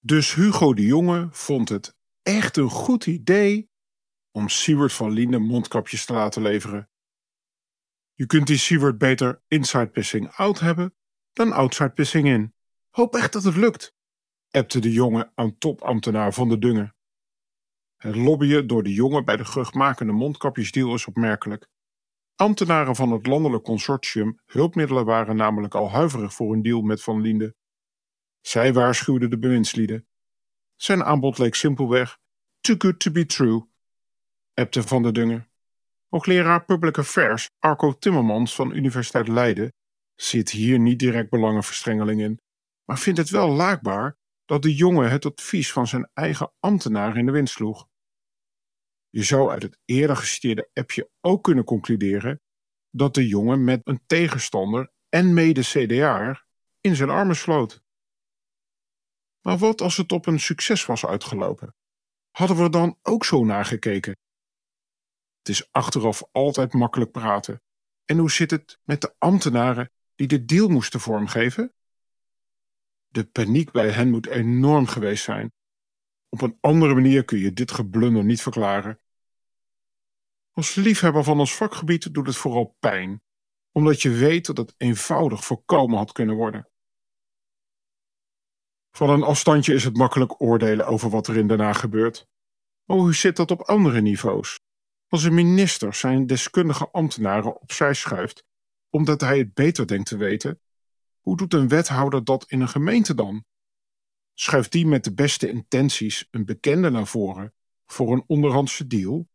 Dus Hugo de Jonge vond het echt een goed idee om Siewert van Liende mondkapjes te laten leveren. Je kunt die Siewert beter inside pissing out hebben dan outside pissing in. Hoop echt dat het lukt, appte de jongen aan topambtenaar van de Dungen. Het lobbyen door de jongen bij de geruchtmakende mondkapjesdeal is opmerkelijk. Ambtenaren van het landelijk consortium hulpmiddelen waren namelijk al huiverig voor een deal met Van Liende. Zij waarschuwden de bewindslieden. Zijn aanbod leek simpelweg too good to be true, appte Van der Dungen. Hoogleraar Public Affairs Arco Timmermans van Universiteit Leiden ziet hier niet direct belangenverstrengeling in, maar vindt het wel laakbaar dat de jongen het advies van zijn eigen ambtenaar in de wind sloeg. Je zou uit het eerder geciteerde appje ook kunnen concluderen dat de jongen met een tegenstander en mede-CDA in zijn armen sloot. Maar wat als het op een succes was uitgelopen? Hadden we dan ook zo nagekeken? Het is achteraf altijd makkelijk praten. En hoe zit het met de ambtenaren die de deal moesten vormgeven? De paniek bij hen moet enorm geweest zijn. Op een andere manier kun je dit geblunder niet verklaren. Als liefhebber van ons vakgebied doet het vooral pijn, omdat je weet dat het eenvoudig voorkomen had kunnen worden. Van een afstandje is het makkelijk oordelen over wat er in Den gebeurt. Maar hoe zit dat op andere niveaus? Als een minister zijn deskundige ambtenaren opzij schuift omdat hij het beter denkt te weten, hoe doet een wethouder dat in een gemeente dan? Schuift die met de beste intenties een bekende naar voren voor een onderhandse deal?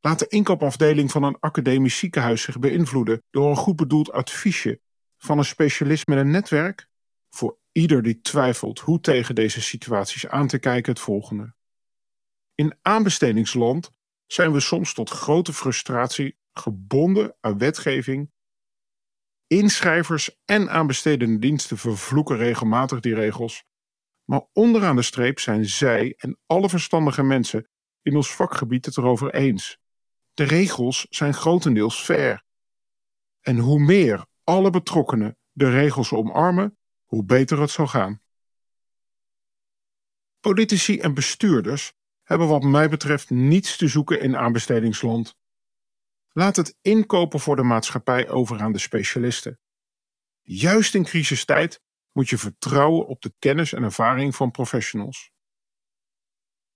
Laat de inkoopafdeling van een academisch ziekenhuis zich beïnvloeden door een goed bedoeld adviesje van een specialist met een netwerk? Voor ieder die twijfelt hoe tegen deze situaties aan te kijken het volgende. In aanbestedingsland zijn we soms tot grote frustratie gebonden aan wetgeving. Inschrijvers en aanbestedende diensten vervloeken regelmatig die regels. Maar onderaan de streep zijn zij en alle verstandige mensen in ons vakgebied het erover eens. De regels zijn grotendeels fair. En hoe meer alle betrokkenen de regels omarmen, hoe beter het zal gaan. Politici en bestuurders hebben wat mij betreft niets te zoeken in aanbestedingsland. Laat het inkopen voor de maatschappij over aan de specialisten. Juist in crisistijd moet je vertrouwen op de kennis en ervaring van professionals.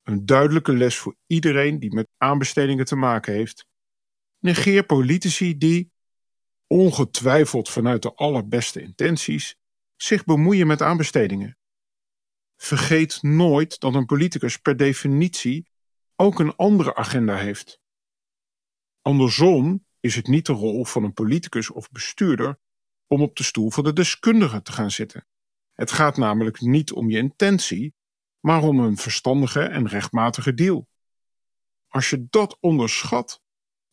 Een duidelijke les voor iedereen die met aanbestedingen te maken heeft. Negeer politici die, ongetwijfeld vanuit de allerbeste intenties, zich bemoeien met aanbestedingen. Vergeet nooit dat een politicus per definitie ook een andere agenda heeft. Andersom is het niet de rol van een politicus of bestuurder om op de stoel van de deskundige te gaan zitten. Het gaat namelijk niet om je intentie, maar om een verstandige en rechtmatige deal. Als je dat onderschat,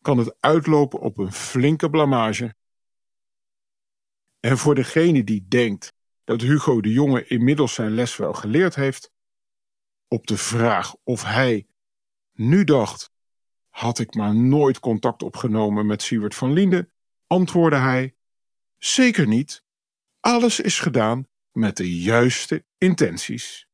kan het uitlopen op een flinke blamage. En voor degene die denkt dat Hugo de Jonge inmiddels zijn les wel geleerd heeft, op de vraag of hij nu dacht: had ik maar nooit contact opgenomen met Siewert van Liende, antwoordde hij: Zeker niet. Alles is gedaan met de juiste intenties.